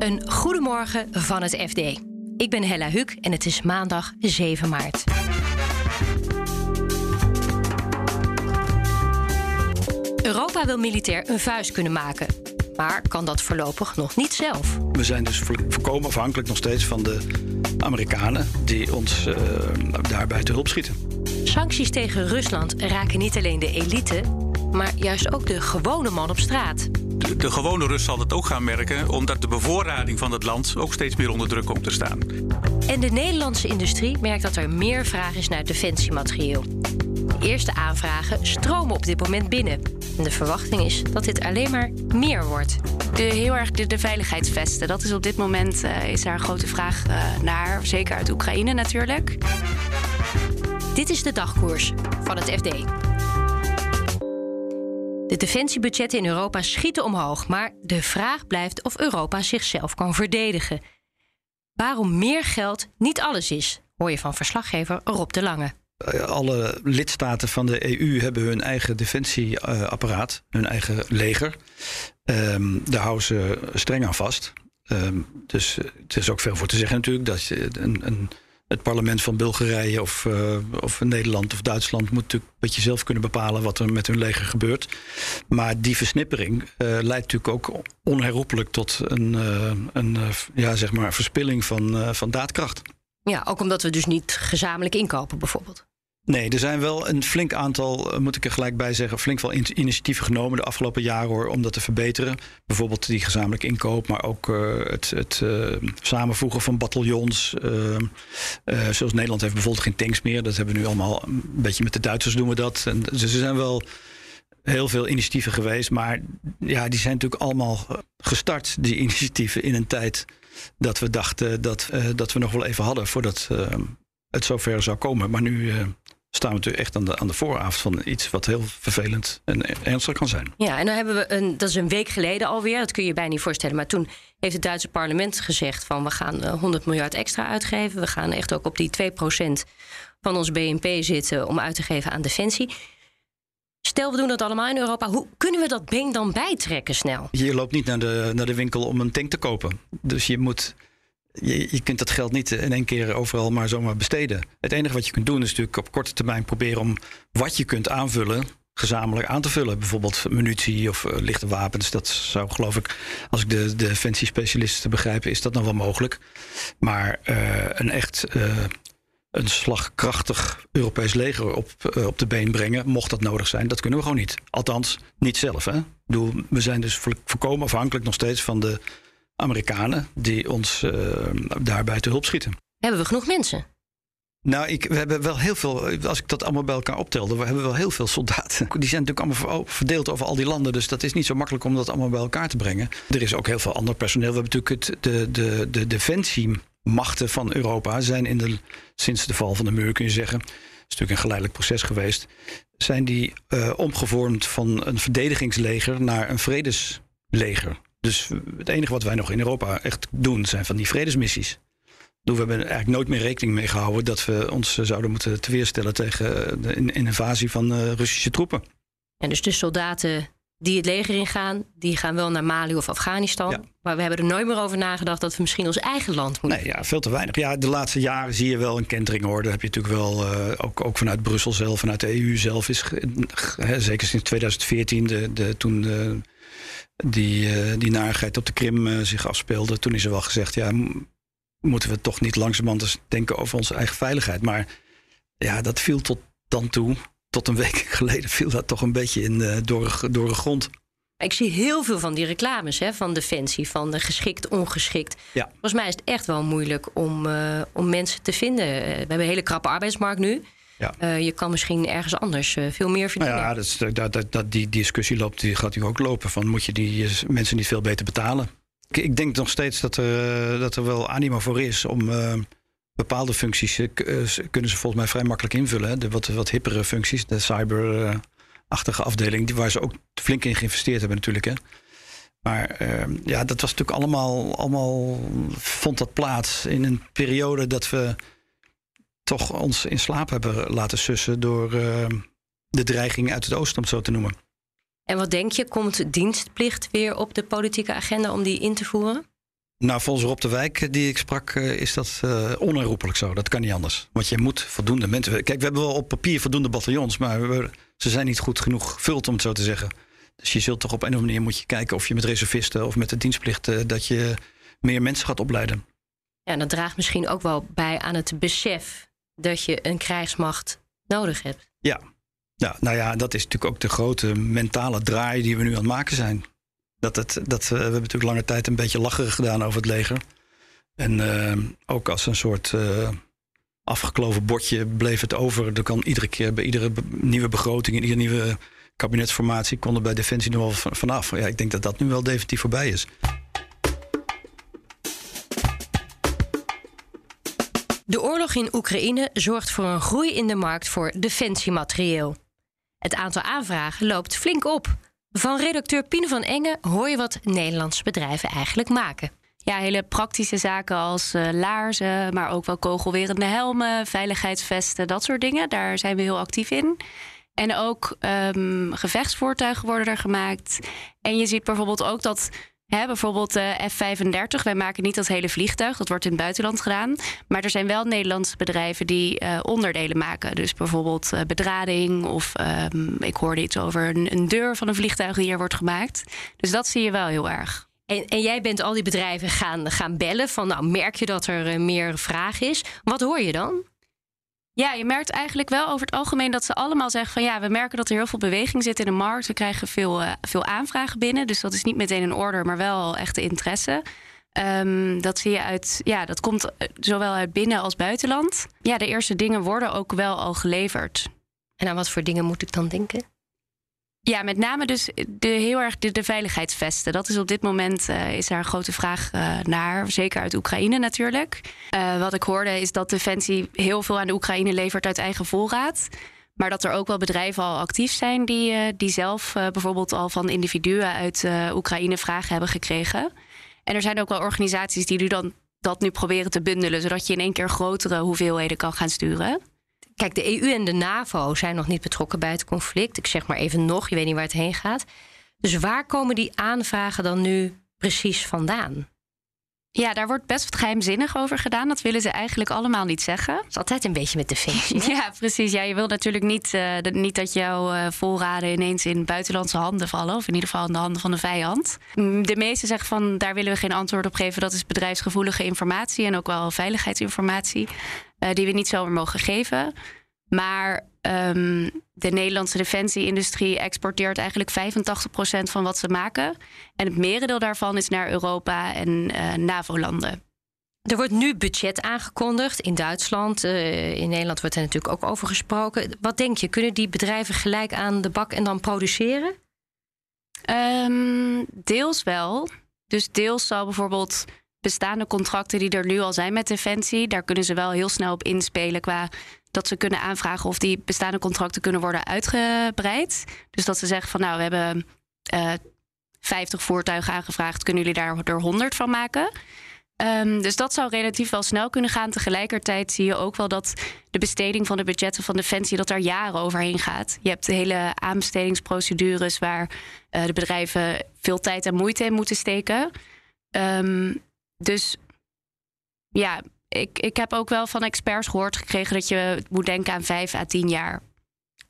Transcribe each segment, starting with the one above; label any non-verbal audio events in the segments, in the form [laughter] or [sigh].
Een goedemorgen van het FD. Ik ben Hella Huk en het is maandag 7 maart. Europa wil militair een vuist kunnen maken. Maar kan dat voorlopig nog niet zelf. We zijn dus voorkomen afhankelijk nog steeds van de Amerikanen die ons uh, daarbij te hulp schieten. Sancties tegen Rusland raken niet alleen de elite, maar juist ook de gewone man op straat. De, de, gewone Rus zal het ook gaan merken, omdat de bevoorrading van het land ook steeds meer onder druk komt te staan. En de Nederlandse industrie merkt dat er meer vraag is naar defensiematerieel. De eerste aanvragen stromen op dit moment binnen. En de verwachting is dat dit alleen maar meer wordt. De, heel erg de, de veiligheidsvesten, dat is op dit moment uh, is daar een grote vraag uh, naar. Zeker uit Oekraïne natuurlijk. Dit is de dagkoers van het FD. De defensiebudgetten in Europa schieten omhoog, maar de vraag blijft of Europa zichzelf kan verdedigen. Waarom meer geld niet alles is, hoor je van verslaggever Rob de Lange. Alle lidstaten van de EU hebben hun eigen defensieapparaat, hun eigen leger. Um, daar houden ze streng aan vast. Um, dus het is ook veel voor te zeggen natuurlijk dat je een, een het parlement van Bulgarije of, uh, of Nederland of Duitsland moet natuurlijk een beetje zelf kunnen bepalen wat er met hun leger gebeurt. Maar die versnippering uh, leidt natuurlijk ook onherroepelijk tot een, uh, een ja, zeg maar verspilling van, van daadkracht. Ja, ook omdat we dus niet gezamenlijk inkopen bijvoorbeeld. Nee, er zijn wel een flink aantal, moet ik er gelijk bij zeggen, flink wel initiatieven genomen de afgelopen jaren hoor, om dat te verbeteren. Bijvoorbeeld die gezamenlijke inkoop, maar ook uh, het, het uh, samenvoegen van bataljons. Uh, zoals Nederland heeft bijvoorbeeld geen tanks meer. Dat hebben we nu allemaal een beetje met de Duitsers doen we dat. En, dus er zijn wel heel veel initiatieven geweest, maar ja, die zijn natuurlijk allemaal gestart, die [laughs] initiatieven, in een tijd dat we dachten dat, dat we nog wel even hadden voordat het zover zou komen. Maar nu staan we natuurlijk echt aan de, aan de vooravond van iets wat heel vervelend en ernstig kan zijn. Ja, en dan hebben we een, dat is een week geleden alweer, dat kun je je bijna niet voorstellen. Maar toen heeft het Duitse parlement gezegd van we gaan 100 miljard extra uitgeven. We gaan echt ook op die 2% van ons BNP zitten om uit te geven aan defensie. Stel, we doen dat allemaal in Europa. Hoe kunnen we dat been dan bijtrekken snel? Je loopt niet naar de, naar de winkel om een tank te kopen. Dus je moet je, je kunt dat geld niet in één keer overal maar zomaar besteden. Het enige wat je kunt doen is natuurlijk op korte termijn proberen om wat je kunt aanvullen gezamenlijk aan te vullen. Bijvoorbeeld munitie of uh, lichte wapens. Dat zou geloof ik, als ik de, de defensiespecialisten begrijp, is dat nog wel mogelijk. Maar uh, een echt uh, een slagkrachtig Europees leger op, op de been brengen, mocht dat nodig zijn, dat kunnen we gewoon niet. Althans, niet zelf. Hè? We zijn dus voorkomen afhankelijk nog steeds van de Amerikanen die ons uh, daarbij te hulp schieten. Hebben we genoeg mensen? Nou, ik, we hebben wel heel veel, als ik dat allemaal bij elkaar optelde, we hebben wel heel veel soldaten. Die zijn natuurlijk allemaal verdeeld over al die landen, dus dat is niet zo makkelijk om dat allemaal bij elkaar te brengen. Er is ook heel veel ander personeel. We hebben natuurlijk het, de, de, de defensiemachten van Europa zijn in de, sinds de val van de muur, kun je zeggen, is natuurlijk een geleidelijk proces geweest, zijn die uh, omgevormd van een verdedigingsleger naar een vredesleger. Dus het enige wat wij nog in Europa echt doen zijn van die vredesmissies. We hebben eigenlijk nooit meer rekening mee gehouden dat we ons zouden moeten teweerstellen tegen de invasie van uh, Russische troepen. En dus de soldaten die het leger ingaan, die gaan wel naar Mali of Afghanistan. Ja. Maar we hebben er nooit meer over nagedacht dat we misschien ons eigen land moeten. Nee, ja, veel te weinig. Ja, de laatste jaren zie je wel een kentering hoor. Daar heb je natuurlijk wel, uh, ook, ook vanuit Brussel zelf, vanuit de EU zelf, is hè, zeker sinds 2014, de, de, toen de die, uh, die narigheid op de Krim uh, zich afspeelde. Toen is er wel gezegd, ja, moeten we toch niet langzamerhand eens denken over onze eigen veiligheid. Maar ja, dat viel tot dan toe, tot een week [laughs] geleden, viel dat toch een beetje in uh, door, door de grond. Ik zie heel veel van die reclames hè, van Defensie, van de geschikt, ongeschikt. Ja. Volgens mij is het echt wel moeilijk om, uh, om mensen te vinden. We hebben een hele krappe arbeidsmarkt nu. Ja. Uh, je kan misschien ergens anders uh, veel meer verdienen. Nou ja, dat, is, dat, dat, dat, die discussie loopt, die gaat natuurlijk ook lopen. Van moet je die mensen niet veel beter betalen? Ik, ik denk nog steeds dat er, dat er wel animo voor is om uh, bepaalde functies kunnen ze volgens mij vrij makkelijk invullen. De wat, wat hippere functies, de cyberachtige afdeling, die, waar ze ook flink in geïnvesteerd hebben natuurlijk. Hè. Maar ja, dat was natuurlijk allemaal, allemaal, vond dat plaats in een periode dat we toch ons in slaap hebben laten sussen door uh, de dreiging uit het oosten, om het zo te noemen. En wat denk je, komt dienstplicht weer op de politieke agenda om die in te voeren? Nou, volgens Rob de Wijk, die ik sprak, is dat uh, onherroepelijk zo. Dat kan niet anders. Want je moet voldoende mensen. Kijk, we hebben wel op papier voldoende bataljons, maar we, ze zijn niet goed genoeg gevuld, om het zo te zeggen. Dus je zult toch op een of andere manier moet je kijken of je met reservisten of met de dienstplicht dat je meer mensen gaat opleiden. Ja, en dat draagt misschien ook wel bij aan het besef dat je een krijgsmacht nodig hebt. Ja. ja, nou ja, dat is natuurlijk ook de grote mentale draai die we nu aan het maken zijn. Dat het, dat, we hebben natuurlijk lange tijd een beetje lacherig gedaan over het leger. En uh, ook als een soort uh, afgekloven bordje bleef het over. Er kan iedere keer bij iedere nieuwe begroting, in iedere nieuwe kabinetsformatie, kon er bij Defensie nog wel vanaf. Ja, ik denk dat dat nu wel definitief voorbij is. De oorlog in Oekraïne zorgt voor een groei in de markt voor defensiematerieel. Het aantal aanvragen loopt flink op. Van redacteur Pien van Engen hoor je wat Nederlandse bedrijven eigenlijk maken. Ja, hele praktische zaken als uh, laarzen, maar ook wel kogelwerende helmen, veiligheidsvesten, dat soort dingen. Daar zijn we heel actief in. En ook um, gevechtsvoertuigen worden er gemaakt. En je ziet bijvoorbeeld ook dat Hè, bijvoorbeeld de F-35. Wij maken niet dat hele vliegtuig, dat wordt in het buitenland gedaan. Maar er zijn wel Nederlandse bedrijven die uh, onderdelen maken. Dus bijvoorbeeld uh, bedrading of um, ik hoorde iets over een, deur van een vliegtuig die hier wordt gemaakt. Dus dat zie je wel heel erg. En, en jij bent al die bedrijven gaan, gaan bellen van nou merk je dat er meer vraag is. Wat hoor je dan? Ja, je merkt eigenlijk wel over het algemeen dat ze allemaal zeggen van ja, we merken dat er heel veel beweging zit in de markt. We krijgen veel, uh, veel aanvragen binnen. Dus dat is niet meteen een order, maar wel echte interesse. Um, dat zie je uit, ja, dat komt eh, zowel uit binnen als buitenland. Ja, de eerste dingen worden ook wel al geleverd. En aan wat voor dingen moet ik dan denken? Ja, met name dus de, heel erg de, veiligheidsvesten. Dat is op dit moment uh, is daar een grote vraag uh, naar. Zeker uit Oekraïne natuurlijk. Uh, wat ik hoorde is dat Defensie heel veel aan de Oekraïne levert uit eigen voorraad. Maar dat er ook wel bedrijven al actief zijn die, die zelf bijvoorbeeld al van individuen uit Oekraïne vragen hebben gekregen. En er zijn ook wel organisaties die nu dan dat nu proberen te bundelen, zodat je in één keer grotere hoeveelheden kan gaan sturen. Kijk, de EU en de NAVO zijn nog niet betrokken bij het conflict. Ik zeg maar even nog, je weet niet waar het heen gaat. Dus waar komen die aanvragen dan nu precies vandaan? Ja, daar wordt best wat geheimzinnig over gedaan. Dat willen ze eigenlijk allemaal niet zeggen. Dat is altijd een beetje met defensie. [laughs] ja, precies. Ja, je wil natuurlijk niet, uh, niet dat jouw uh, voorraden ineens in buitenlandse handen vallen. Of in ieder geval in de handen van de vijand. Mm, de meesten zeggen van daar willen we geen antwoord op geven. Dat is bedrijfsgevoelige informatie en ook wel veiligheidsinformatie. Uh, die we niet zomaar mogen geven. Maar um, de Nederlandse defensieindustrie exporteert eigenlijk 85% van wat ze maken. En het merendeel daarvan is naar Europa en uh, NAVO-landen. Er wordt nu budget aangekondigd in Duitsland. Uh, in Nederland wordt er natuurlijk ook over gesproken. Wat denk je, kunnen die bedrijven gelijk aan de bak en dan produceren? Um, deels wel. Dus deels zal bijvoorbeeld bestaande contracten die er nu al zijn met Defensie, daar kunnen ze wel heel snel op inspelen qua dat ze kunnen aanvragen of die bestaande contracten kunnen worden uitgebreid. Dus dat ze zeggen van nou, we hebben uh, eh, 50 voertuigen aangevraagd, kunnen jullie daar er 100 van maken? Um, dus dat zou relatief wel snel kunnen gaan. Tegelijkertijd zie je ook wel dat de besteding van de budgetten van Defensie... dat daar jaren overheen gaat. Je hebt hele aanbestedingsprocedures... waar uh, de bedrijven veel tijd en moeite in moeten steken. Um, dus ja, ik, ik heb ook wel van experts gehoord gekregen dat je moet denken aan vijf à tien jaar.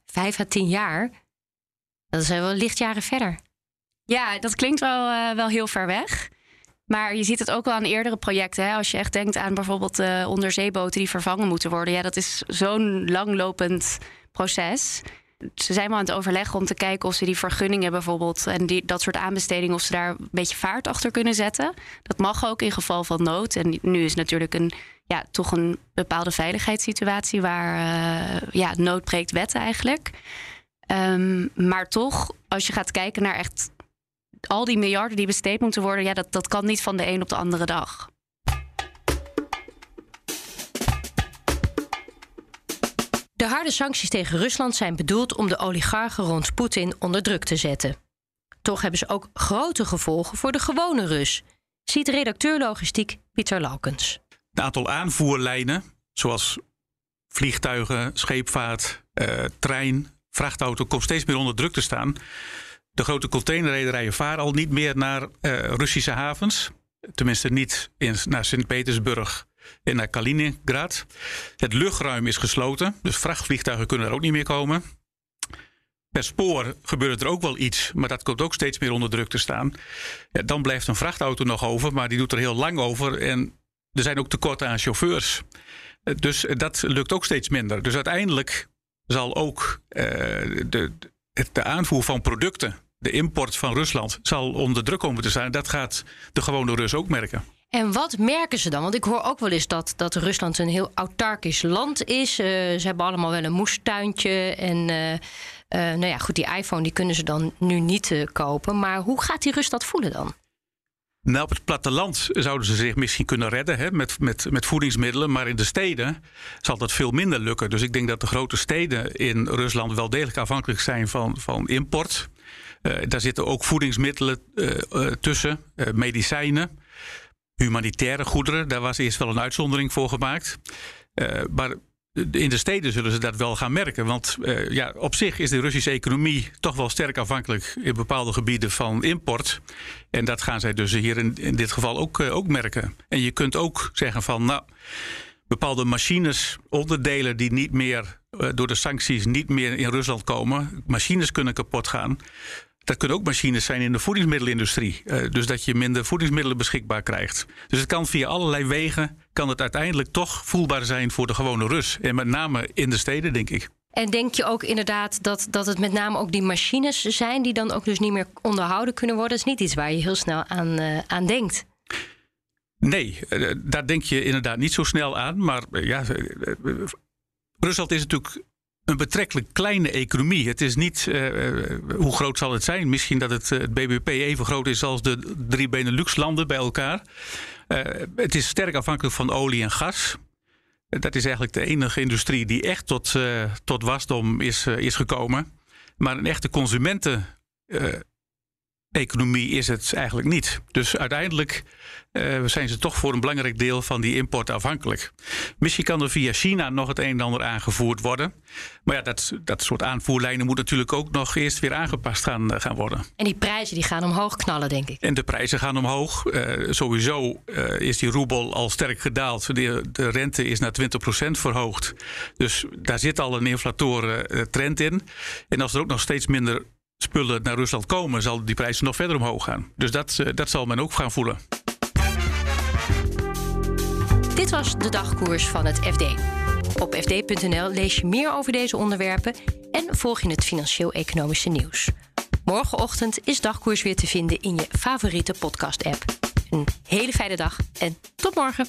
Vijf à tien jaar? Dat is wel lichtjaren verder. Ja, dat klinkt wel, uh, wel heel ver weg. Maar je ziet het ook wel aan eerdere projecten. Hè? Als je echt denkt aan bijvoorbeeld uh, onderzeeboten die vervangen moeten worden. Ja, dat is zo'n langlopend proces ze zijn wel aan het overleggen om te kijken of ze die vergunningen bijvoorbeeld en die, dat soort aanbestedingen, of ze daar een beetje vaart achter kunnen zetten. Dat mag ook in geval van nood. En nu is natuurlijk een, ja, toch een bepaalde veiligheidssituatie waar uh, ja, nood breekt wet eigenlijk. Um, maar toch, als je gaat kijken naar echt al die miljarden die besteed moeten worden, ja, dat, dat kan niet van de een op de andere dag. De harde sancties tegen Rusland zijn bedoeld om de oligarchen rond Poetin onder druk te zetten. Toch hebben ze ook grote gevolgen voor de gewone Rus, ziet redacteur logistiek Pieter Laukens. Het aantal aanvoerlijnen, zoals vliegtuigen, scheepvaart, eh, trein, vrachtauto, komt steeds meer onder druk te staan. De grote containerrederijen varen al niet meer naar uh, Russische havens. Tenminste niet in, naar Sint-Petersburg en naar Kaliningrad. Het luchtruim is gesloten, dus vrachtvliegtuigen kunnen er ook niet meer komen. Per spoor gebeurt er ook wel iets, maar dat komt ook steeds meer onder druk te staan. Ja, dan blijft een vrachtauto nog over, maar die doet er heel lang over. En er zijn ook tekorten aan chauffeurs. Dus dat lukt ook steeds minder. Dus uiteindelijk zal ook uh, de, de aanvoer van producten, de import van Rusland, zal onder druk komen te zijn. Dat gaat de gewone Rus ook merken. En wat merken ze dan? Want ik hoor ook wel eens dat, dat Rusland een heel autarkisch land is. Uh, ze hebben allemaal wel een moestuintje. En uh, uh, nou ja, goed, die iPhone die kunnen ze dan nu niet kopen. Maar hoe gaat die Rus dat voelen dan? Nou, op het platteland zouden ze zich misschien kunnen redden hè, met, met, met voedingsmiddelen. Maar in de steden zal dat veel minder lukken. Dus ik denk dat de grote steden in Rusland wel degelijk afhankelijk zijn van, van import. Daar zitten ook voedingsmiddelen tussen, medicijnen, humanitaire goederen. Daar was eerst wel een uitzondering voor gemaakt. maar in de steden zullen ze dat wel gaan merken. Want uh, ja, op zich is de Russische economie toch wel sterk afhankelijk in bepaalde gebieden van import. En dat gaan zij dus hier in, dit geval ook, uh, ook merken. En je kunt ook zeggen van, nou, bepaalde machines, onderdelen die niet meer door de sancties niet meer in Rusland komen, machines kunnen kapot gaan. Dat kunnen ook machines zijn in de voedingsmiddelenindustrie. Uh, dus dat je minder voedingsmiddelen beschikbaar krijgt. Dus het kan via allerlei wegen, kan het uiteindelijk toch voelbaar zijn voor de gewone Rus. En met name in de steden, denk ik. En denk je ook inderdaad dat, dat het met name ook die machines zijn die dan ook dus niet meer onderhouden kunnen worden? Dat is niet iets waar je heel snel aan, uh, aan denkt. Nee, uh, daar denk je inderdaad niet zo snel aan. Maar ja, Rusland is natuurlijk een betrekkelijk kleine economie. Het is niet, uh, hoe groot zal het zijn? Misschien dat het, het BBP even groot is als de drie Benelux-landen bij elkaar. Uh, het is sterk afhankelijk van olie en gas. Dat is eigenlijk de enige industrie die echt tot, uh, tot wasdom is, is gekomen. Maar een echte consumenten economie is het eigenlijk niet. Dus uiteindelijk uh, zijn ze toch voor een belangrijk deel van die import afhankelijk. Misschien kan er via China nog het een en ander aangevoerd worden. Maar ja, dat, dat soort aanvoerlijnen moet natuurlijk ook nog eerst weer aangepast gaan, uh, gaan worden. En die prijzen die gaan omhoog knallen, denk ik. En de prijzen gaan omhoog. Uh, sowieso is die roebel al sterk gedaald. De, de rente is naar 20% verhoogd. Dus daar zit al een inflatoren trend in. En als er ook nog steeds minder spullen naar Rusland komen, zal die prijzen nog verder omhoog gaan. Dus dat, dat zal men ook gaan voelen. Dit was de dagkoers van het FD. Op fd.nl lees je meer over deze onderwerpen en volg je het financieel-economische nieuws. Morgenochtend is dagkoers weer te vinden in je favoriete podcast-app. Een hele fijne dag en tot morgen.